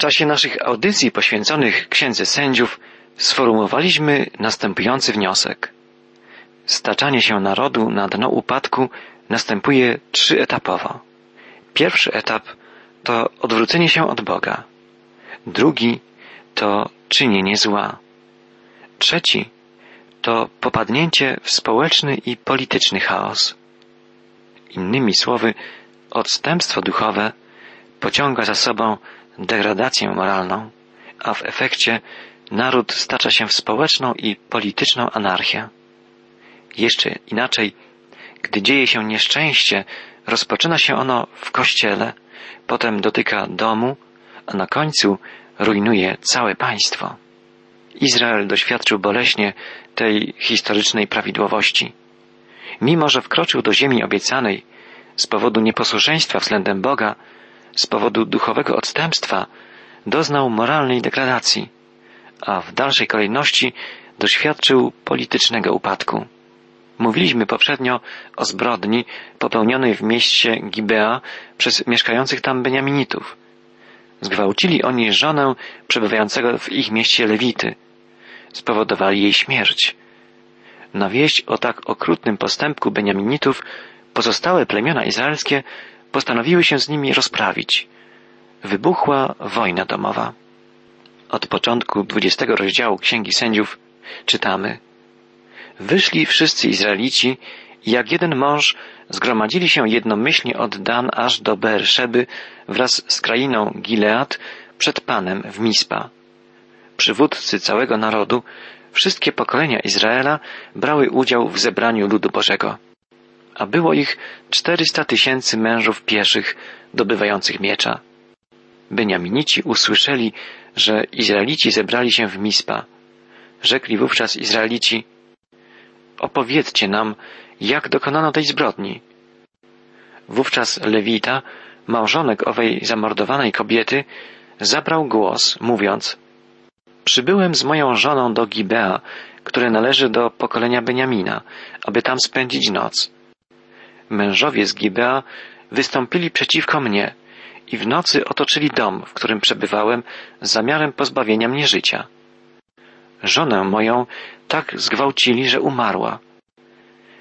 czasie naszych audycji poświęconych Księdze Sędziów sformułowaliśmy następujący wniosek. Staczanie się narodu na dno upadku następuje trzyetapowo. Pierwszy etap to odwrócenie się od Boga. Drugi to czynienie zła. Trzeci to popadnięcie w społeczny i polityczny chaos. Innymi słowy, odstępstwo duchowe pociąga za sobą degradację moralną, a w efekcie naród stacza się w społeczną i polityczną anarchię. Jeszcze inaczej, gdy dzieje się nieszczęście, rozpoczyna się ono w kościele, potem dotyka domu, a na końcu rujnuje całe państwo. Izrael doświadczył boleśnie tej historycznej prawidłowości. Mimo, że wkroczył do ziemi obiecanej z powodu nieposłuszeństwa względem Boga, z powodu duchowego odstępstwa, doznał moralnej degradacji, a w dalszej kolejności doświadczył politycznego upadku. Mówiliśmy poprzednio o zbrodni popełnionej w mieście Gibea przez mieszkających tam Beniaminitów. Zgwałcili oni żonę przebywającego w ich mieście Lewity. Spowodowali jej śmierć. Na wieść o tak okrutnym postępku Beniaminitów pozostałe plemiona izraelskie postanowiły się z nimi rozprawić. Wybuchła wojna domowa. Od początku dwudziestego rozdziału Księgi Sędziów czytamy Wyszli wszyscy Izraelici i jak jeden mąż zgromadzili się jednomyślnie od Dan aż do Beerszeby wraz z krainą Gilead przed Panem w Mispa. Przywódcy całego narodu, wszystkie pokolenia Izraela brały udział w zebraniu ludu Bożego. A było ich czterysta tysięcy mężów pieszych dobywających miecza. Beniaminici usłyszeli, że Izraelici zebrali się w Mispa. Rzekli wówczas Izraelici, opowiedzcie nam, jak dokonano tej zbrodni. Wówczas Lewita, małżonek owej zamordowanej kobiety, zabrał głos, mówiąc Przybyłem z moją żoną do Gibea, które należy do pokolenia Beniamina, aby tam spędzić noc. Mężowie z Gibea wystąpili przeciwko mnie i w nocy otoczyli dom, w którym przebywałem, z zamiarem pozbawienia mnie życia. Żonę moją tak zgwałcili, że umarła.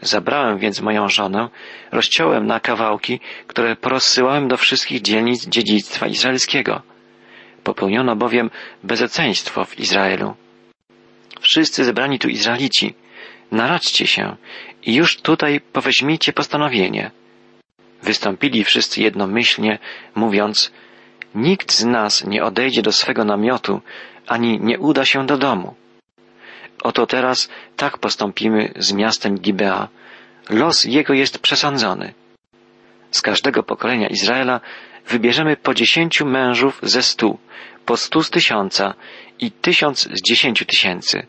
Zabrałem więc moją żonę, rozciąłem na kawałki, które porozsyłałem do wszystkich dzielnic dziedzictwa izraelskiego. Popełniono bowiem bezeceństwo w Izraelu. Wszyscy zebrani tu Izraelici, naradźcie się i już tutaj poweźmijcie postanowienie. Wystąpili wszyscy jednomyślnie, mówiąc, nikt z nas nie odejdzie do swego namiotu, ani nie uda się do domu. Oto teraz tak postąpimy z miastem Gibea. Los jego jest przesądzony. Z każdego pokolenia Izraela wybierzemy po dziesięciu mężów ze stu, po stu z tysiąca i tysiąc z dziesięciu tysięcy.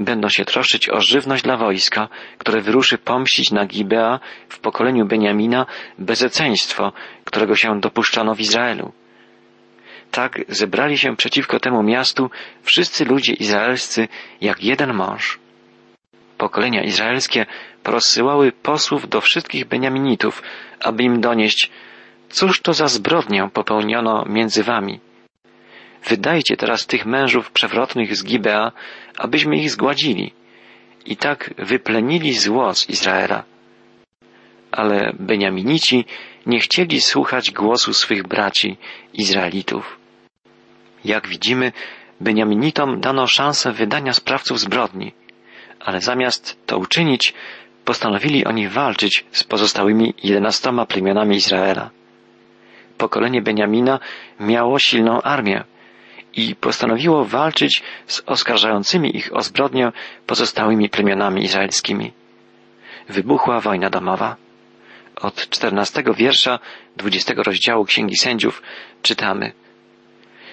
Będą się troszczyć o żywność dla wojska, które wyruszy pomścić na Gibea w pokoleniu Beniamina bezeceństwo, którego się dopuszczano w Izraelu. Tak zebrali się przeciwko temu miastu wszyscy ludzie izraelscy jak jeden mąż. Pokolenia izraelskie porozsyłały posłów do wszystkich Beniaminitów, aby im donieść, cóż to za zbrodnię popełniono między wami. Wydajcie teraz tych mężów przewrotnych z Gibea, abyśmy ich zgładzili. I tak wyplenili zło z Izraela. Ale Beniaminici nie chcieli słuchać głosu swych braci, Izraelitów. Jak widzimy, Beniaminitom dano szansę wydania sprawców zbrodni, ale zamiast to uczynić, postanowili oni walczyć z pozostałymi jedenastoma plemionami Izraela. Pokolenie Beniamina miało silną armię i postanowiło walczyć z oskarżającymi ich o zbrodnię pozostałymi plemionami izraelskimi. Wybuchła wojna domowa. Od czternastego wiersza dwudziestego rozdziału Księgi Sędziów czytamy –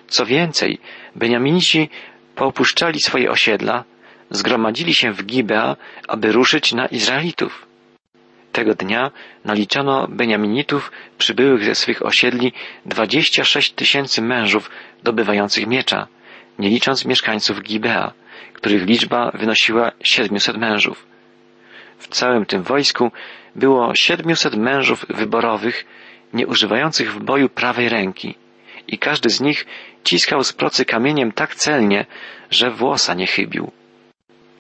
co więcej, Beniaminici poopuszczali swoje osiedla, zgromadzili się w Gibea, aby ruszyć na Izraelitów. Tego dnia naliczono Beniaminitów przybyłych ze swych osiedli dwadzieścia sześć tysięcy mężów dobywających miecza, nie licząc mieszkańców Gibea, których liczba wynosiła siedmiuset mężów. W całym tym wojsku było siedmiuset mężów wyborowych, nie używających w boju prawej ręki i każdy z nich ciskał z procy kamieniem tak celnie, że włosa nie chybił.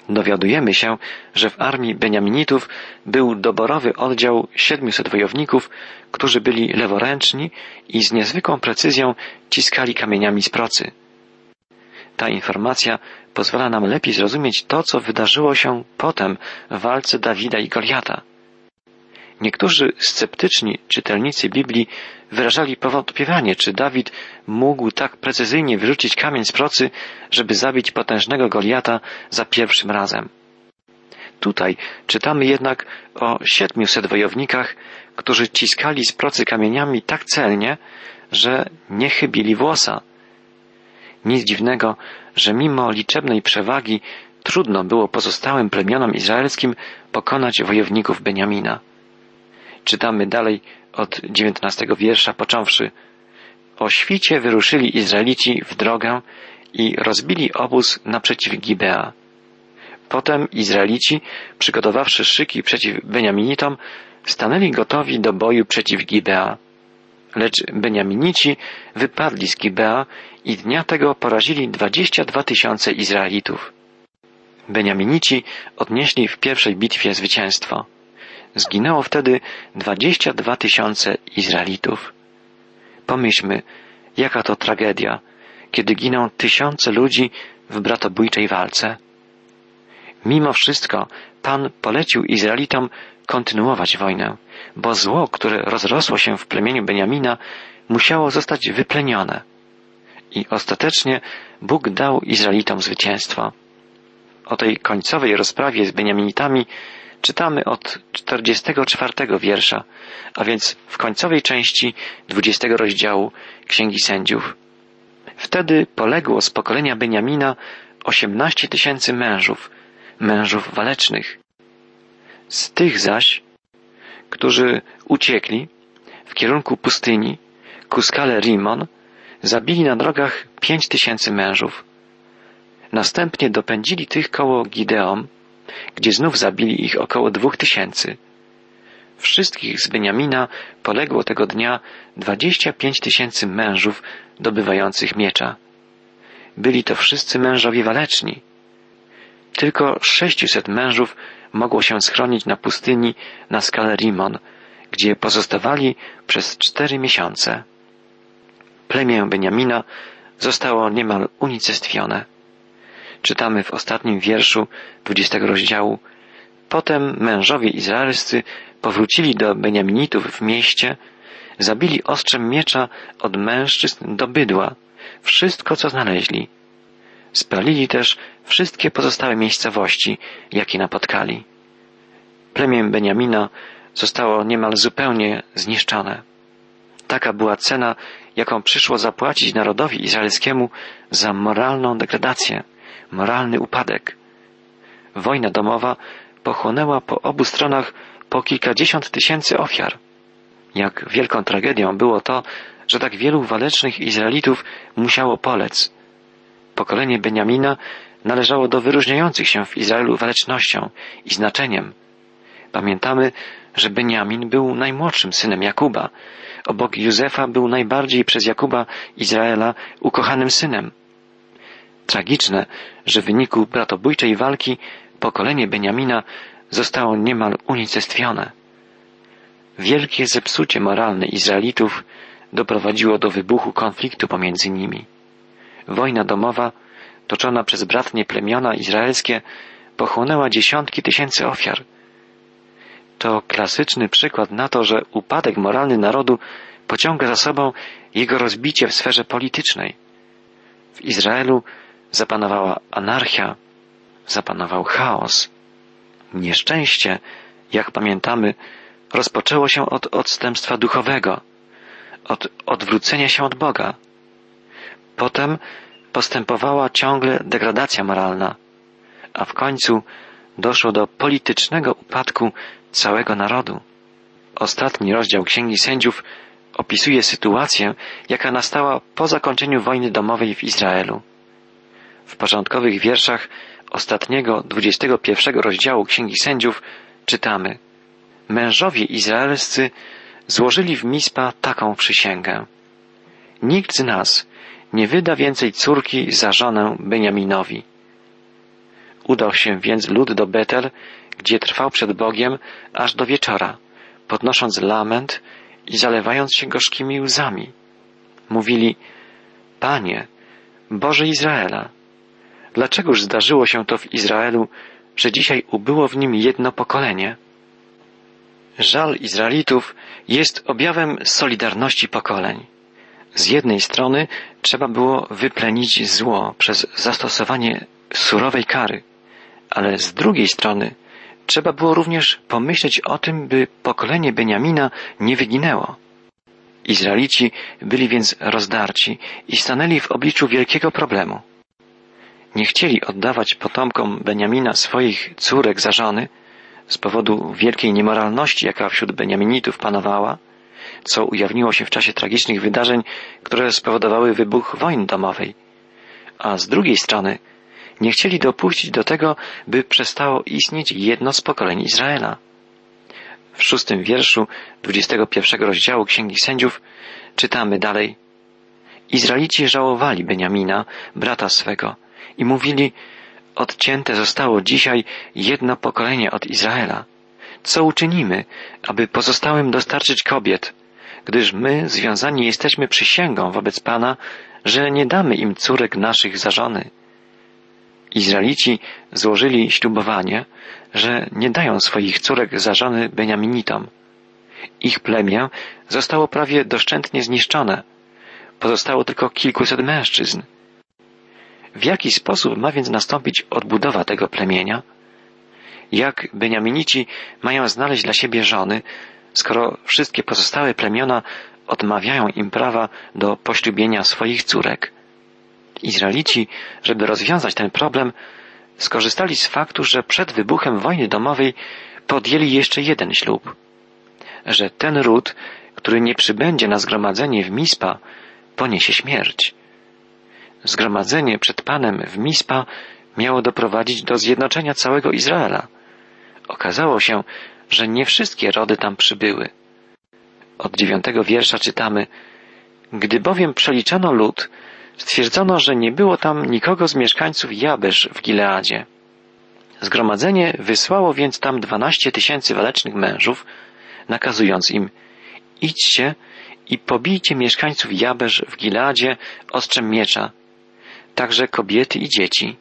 Dowiadujemy się, że w armii Beniaminitów był doborowy oddział 700 wojowników, którzy byli leworęczni i z niezwykłą precyzją ciskali kamieniami z procy. Ta informacja pozwala nam lepiej zrozumieć to, co wydarzyło się potem w walce Dawida i Goliata. Niektórzy sceptyczni czytelnicy Biblii wyrażali powątpiewanie, czy Dawid mógł tak precyzyjnie wyrzucić kamień z procy, żeby zabić potężnego Goliata za pierwszym razem. Tutaj czytamy jednak o siedmiuset wojownikach, którzy ciskali z procy kamieniami tak celnie, że nie chybili włosa. Nic dziwnego, że mimo liczebnej przewagi trudno było pozostałym plemionom izraelskim pokonać wojowników Beniamina. Czytamy dalej od dziewiętnastego wiersza począwszy. O świcie wyruszyli Izraelici w drogę i rozbili obóz naprzeciw Gibea. Potem Izraelici, przygotowawszy szyki przeciw Beniaminitom, stanęli gotowi do boju przeciw Gibea. Lecz Beniaminici wypadli z Gibea i dnia tego porazili dwadzieścia dwa tysiące Izraelitów. Beniaminici odnieśli w pierwszej bitwie zwycięstwo. Zginęło wtedy dwadzieścia dwa tysiące Izraelitów. Pomyślmy, jaka to tragedia, kiedy giną tysiące ludzi w bratobójczej walce. Mimo wszystko Pan polecił Izraelitom kontynuować wojnę, bo zło, które rozrosło się w plemieniu Beniamina, musiało zostać wyplenione. I ostatecznie Bóg dał Izraelitom zwycięstwo. O tej końcowej rozprawie z Beniaminitami czytamy od 44 wiersza, a więc w końcowej części 20 rozdziału Księgi Sędziów. Wtedy poległo z pokolenia Beniamina 18 tysięcy mężów, mężów walecznych. Z tych zaś, którzy uciekli w kierunku pustyni ku skale Rimon, zabili na drogach pięć tysięcy mężów. Następnie dopędzili tych koło Gideon, gdzie znów zabili ich około dwóch tysięcy. Wszystkich z Beniamina poległo tego dnia dwadzieścia pięć tysięcy mężów dobywających miecza. Byli to wszyscy mężowie waleczni. Tylko sześciuset mężów mogło się schronić na pustyni na skalę Rimon, gdzie pozostawali przez cztery miesiące. Plemię Beniamina zostało niemal unicestwione. Czytamy w ostatnim wierszu dwudziestego rozdziału. Potem mężowie izraelscy powrócili do Beniaminitów w mieście, zabili ostrzem miecza od mężczyzn do bydła, wszystko co znaleźli. Spalili też wszystkie pozostałe miejscowości, jakie napotkali. Plemię Beniamina zostało niemal zupełnie zniszczone. Taka była cena, jaką przyszło zapłacić narodowi izraelskiemu za moralną degradację, moralny upadek. Wojna domowa pochłonęła po obu stronach po kilkadziesiąt tysięcy ofiar. Jak wielką tragedią było to, że tak wielu walecznych Izraelitów musiało polec. Pokolenie Beniamina należało do wyróżniających się w Izraelu walecznością i znaczeniem. Pamiętamy, że Beniamin był najmłodszym synem Jakuba. Obok Józefa był najbardziej przez Jakuba Izraela ukochanym synem. Tragiczne, że w wyniku bratobójczej walki pokolenie Beniamina zostało niemal unicestwione. Wielkie zepsucie moralne Izraelitów doprowadziło do wybuchu konfliktu pomiędzy nimi. Wojna domowa, toczona przez bratnie plemiona izraelskie, pochłonęła dziesiątki tysięcy ofiar. To klasyczny przykład na to, że upadek moralny narodu pociąga za sobą jego rozbicie w sferze politycznej. W Izraelu zapanowała anarchia, zapanował chaos. Nieszczęście, jak pamiętamy, rozpoczęło się od odstępstwa duchowego, od odwrócenia się od Boga. Potem postępowała ciągle degradacja moralna, a w końcu doszło do politycznego upadku całego narodu. Ostatni rozdział Księgi Sędziów opisuje sytuację, jaka nastała po zakończeniu wojny domowej w Izraelu. W początkowych wierszach ostatniego, dwudziestego pierwszego rozdziału Księgi Sędziów czytamy Mężowie izraelscy złożyli w Mispa taką przysięgę. nikt z nas nie wyda więcej córki za żonę Beniaminowi. Udał się więc lud do Betel, gdzie trwał przed Bogiem aż do wieczora, podnosząc lament i zalewając się gorzkimi łzami. Mówili, Panie, Boże Izraela, dlaczegoż zdarzyło się to w Izraelu, że dzisiaj ubyło w nim jedno pokolenie? Żal Izraelitów jest objawem solidarności pokoleń. Z jednej strony trzeba było wyplenić zło przez zastosowanie surowej kary, ale z drugiej strony trzeba było również pomyśleć o tym, by pokolenie Beniamina nie wyginęło. Izraelici byli więc rozdarci i stanęli w obliczu wielkiego problemu. Nie chcieli oddawać potomkom Beniamina swoich córek za żony z powodu wielkiej niemoralności, jaka wśród Beniaminitów panowała, co ujawniło się w czasie tragicznych wydarzeń, które spowodowały wybuch wojny domowej. A z drugiej strony nie chcieli dopuścić do tego, by przestało istnieć jedno z pokoleń Izraela. W szóstym wierszu dwudziestego pierwszego rozdziału Księgi Sędziów czytamy dalej. Izraelici żałowali Beniamina, brata swego, i mówili, odcięte zostało dzisiaj jedno pokolenie od Izraela. Co uczynimy, aby pozostałym dostarczyć kobiet, gdyż my związani jesteśmy przysięgą wobec Pana, że nie damy im córek naszych za żony. Izraelici złożyli ślubowanie, że nie dają swoich córek za żony Beniaminitom. Ich plemię zostało prawie doszczętnie zniszczone. Pozostało tylko kilkuset mężczyzn. W jaki sposób ma więc nastąpić odbudowa tego plemienia? Jak Beniaminici mają znaleźć dla siebie żony, skoro wszystkie pozostałe plemiona odmawiają im prawa do poślubienia swoich córek? Izraelici, żeby rozwiązać ten problem, skorzystali z faktu, że przed wybuchem wojny domowej podjęli jeszcze jeden ślub, że ten ród, który nie przybędzie na zgromadzenie w Mispa, poniesie śmierć. Zgromadzenie przed Panem w Mispa miało doprowadzić do zjednoczenia całego Izraela. Okazało się, że nie wszystkie rody tam przybyły. Od dziewiątego wiersza czytamy Gdy bowiem przeliczano lud, stwierdzono, że nie było tam nikogo z mieszkańców Jabesz w Gileadzie. Zgromadzenie wysłało więc tam dwanaście tysięcy walecznych mężów, nakazując im idźcie i pobijcie mieszkańców Jabesz w Gileadzie ostrzem miecza, także kobiety i dzieci.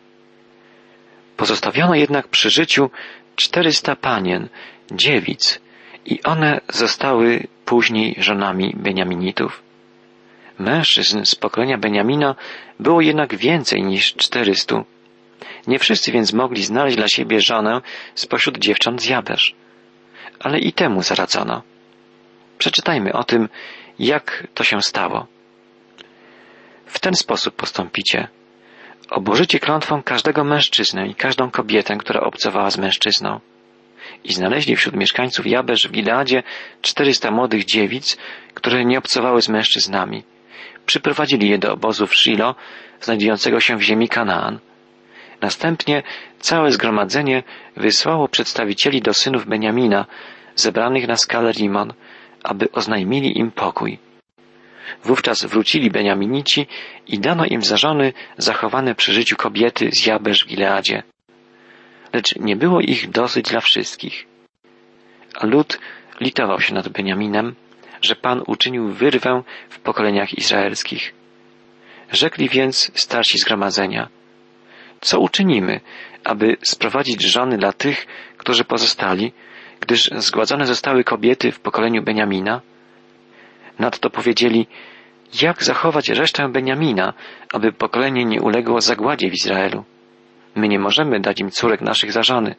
Pozostawiono jednak przy życiu czterysta panien, dziewic, i one zostały później żonami Beniaminitów. Mężczyzn z pokolenia Beniamina było jednak więcej niż czterystu. Nie wszyscy więc mogli znaleźć dla siebie żonę spośród dziewcząt z Jabesz. Ale i temu zaradzono. Przeczytajmy o tym, jak to się stało. W ten sposób postąpicie. Obłożycie klątwą każdego mężczyznę i każdą kobietę, która obcowała z mężczyzną. I znaleźli wśród mieszkańców Jabesz w Gileadzie czterysta młodych dziewic, które nie obcowały z mężczyznami przyprowadzili je do obozu w Shilo, znajdującego się w ziemi Kanaan. Następnie całe zgromadzenie wysłało przedstawicieli do synów Beniamina, zebranych na skalę Rimon, aby oznajmili im pokój. Wówczas wrócili Beniaminici i dano im za żony zachowane przy życiu kobiety z Jabesz w Gileadzie. Lecz nie było ich dosyć dla wszystkich. A lud litował się nad Beniaminem, że Pan uczynił wyrwę w pokoleniach izraelskich. Rzekli więc starsi zgromadzenia, co uczynimy, aby sprowadzić żony dla tych, którzy pozostali, gdyż zgładzone zostały kobiety w pokoleniu Beniamina? Nadto powiedzieli, jak zachować resztę Beniamina, aby pokolenie nie uległo zagładzie w Izraelu? My nie możemy dać im córek naszych za żony.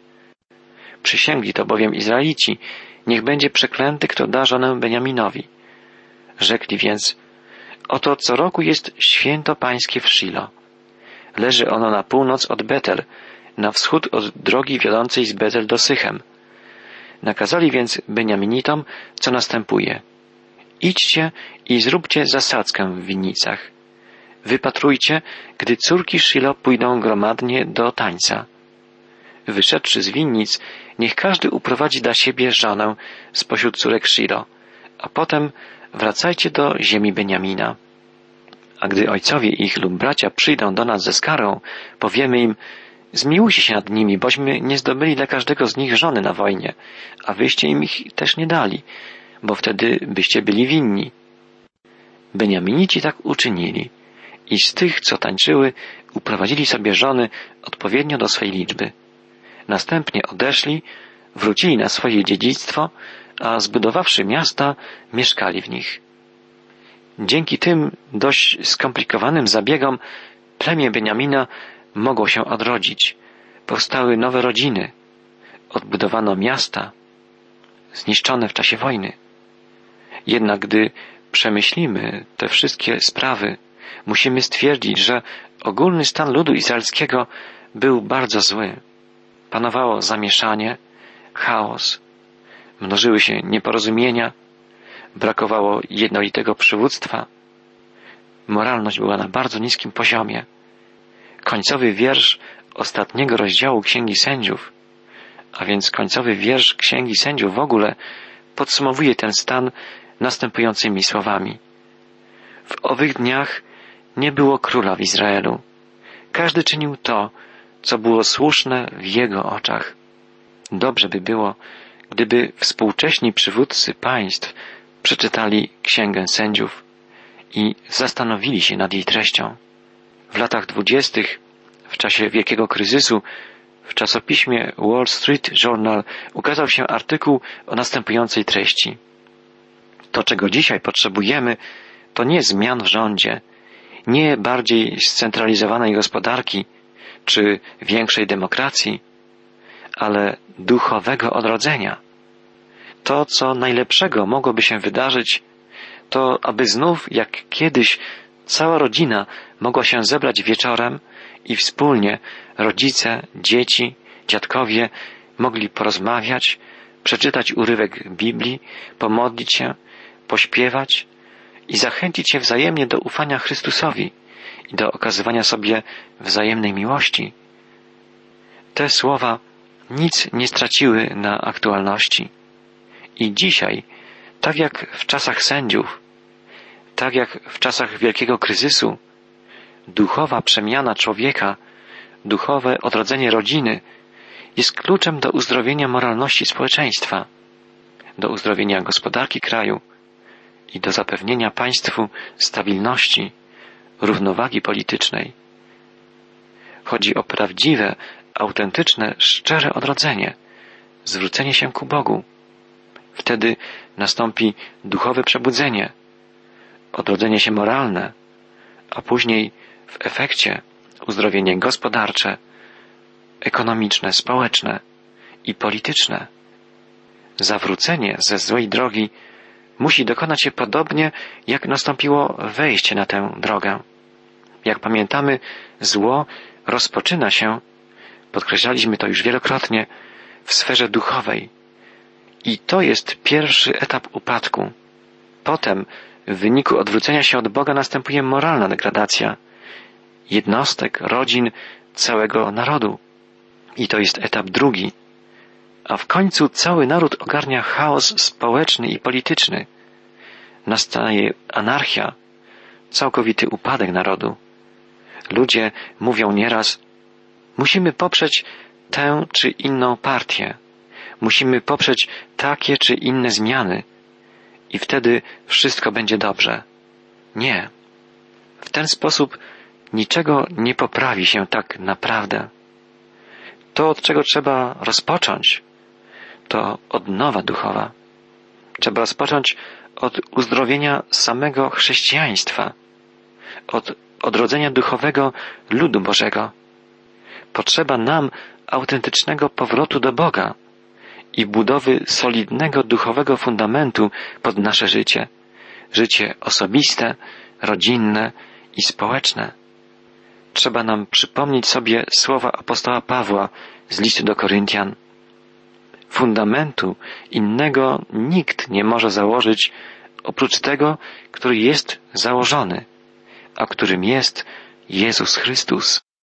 Przysięgli to bowiem Izraelici, niech będzie przeklęty, kto da żonę Beniaminowi. Rzekli więc, oto co roku jest święto pańskie w Shilo. Leży ono na północ od Betel, na wschód od drogi wiodącej z Betel do Sychem. Nakazali więc Beniaminitom, co następuje. Idźcie i zróbcie zasadzkę w winnicach. Wypatrujcie, gdy córki Shilo pójdą gromadnie do tańca. Wyszedłszy z winnic, niech każdy uprowadzi dla siebie żonę spośród córek Shilo, a potem wracajcie do ziemi Beniamina. A gdy ojcowie ich lub bracia przyjdą do nas ze skarą, powiemy im, zmiłujcie się nad nimi, bośmy nie zdobyli dla każdego z nich żony na wojnie, a wyście im ich też nie dali, bo wtedy byście byli winni. Beniaminici tak uczynili i z tych, co tańczyły, uprowadzili sobie żony odpowiednio do swej liczby. Następnie odeszli, wrócili na swoje dziedzictwo, a zbudowawszy miasta, mieszkali w nich. Dzięki tym dość skomplikowanym zabiegom plemię Beniamina mogło się odrodzić. Powstały nowe rodziny. Odbudowano miasta zniszczone w czasie wojny. Jednak gdy przemyślimy te wszystkie sprawy, musimy stwierdzić, że ogólny stan ludu izraelskiego był bardzo zły. Panowało zamieszanie, chaos, mnożyły się nieporozumienia, brakowało jednolitego przywództwa, moralność była na bardzo niskim poziomie. Końcowy wiersz ostatniego rozdziału Księgi Sędziów, a więc końcowy wiersz Księgi Sędziów w ogóle podsumowuje ten stan następującymi słowami. W owych dniach nie było króla w Izraelu. Każdy czynił to, co było słuszne w jego oczach. Dobrze by było, gdyby współcześni przywódcy państw przeczytali Księgę Sędziów i zastanowili się nad jej treścią. W latach dwudziestych, w czasie wielkiego kryzysu, w czasopiśmie Wall Street Journal ukazał się artykuł o następującej treści. To, czego dzisiaj potrzebujemy, to nie zmian w rządzie, nie bardziej scentralizowanej gospodarki czy większej demokracji, ale duchowego odrodzenia. To, co najlepszego mogłoby się wydarzyć, to aby znów, jak kiedyś, cała rodzina mogła się zebrać wieczorem i wspólnie rodzice, dzieci, dziadkowie mogli porozmawiać, przeczytać urywek Biblii, pomodlić się, pośpiewać i zachęcić się wzajemnie do ufania Chrystusowi i do okazywania sobie wzajemnej miłości. Te słowa nic nie straciły na aktualności. I dzisiaj, tak jak w czasach sędziów, tak jak w czasach wielkiego kryzysu, duchowa przemiana człowieka, duchowe odrodzenie rodziny jest kluczem do uzdrowienia moralności społeczeństwa, do uzdrowienia gospodarki kraju i do zapewnienia państwu stabilności, równowagi politycznej. Chodzi o prawdziwe, autentyczne, szczere odrodzenie, zwrócenie się ku Bogu. Wtedy nastąpi duchowe przebudzenie, odrodzenie się moralne, a później w efekcie uzdrowienie gospodarcze, ekonomiczne, społeczne i polityczne. Zawrócenie ze złej drogi musi dokonać się podobnie, jak nastąpiło wejście na tę drogę. Jak pamiętamy, zło rozpoczyna się, podkreślaliśmy to już wielokrotnie, w sferze duchowej. I to jest pierwszy etap upadku. Potem, w wyniku odwrócenia się od Boga, następuje moralna degradacja jednostek, rodzin, całego narodu. I to jest etap drugi. A w końcu cały naród ogarnia chaos społeczny i polityczny. Nastaje anarchia, całkowity upadek narodu. Ludzie mówią nieraz, musimy poprzeć tę czy inną partię, musimy poprzeć takie czy inne zmiany i wtedy wszystko będzie dobrze. Nie. W ten sposób niczego nie poprawi się tak naprawdę. To, od czego trzeba rozpocząć, to odnowa duchowa. Trzeba rozpocząć od uzdrowienia samego chrześcijaństwa, od odrodzenia duchowego ludu Bożego. Potrzeba nam autentycznego powrotu do Boga i budowy solidnego duchowego fundamentu pod nasze życie, życie osobiste, rodzinne i społeczne. Trzeba nam przypomnieć sobie słowa apostoła Pawła z listu do Koryntian. Fundamentu innego nikt nie może założyć oprócz tego, który jest założony, a którym jest Jezus Chrystus.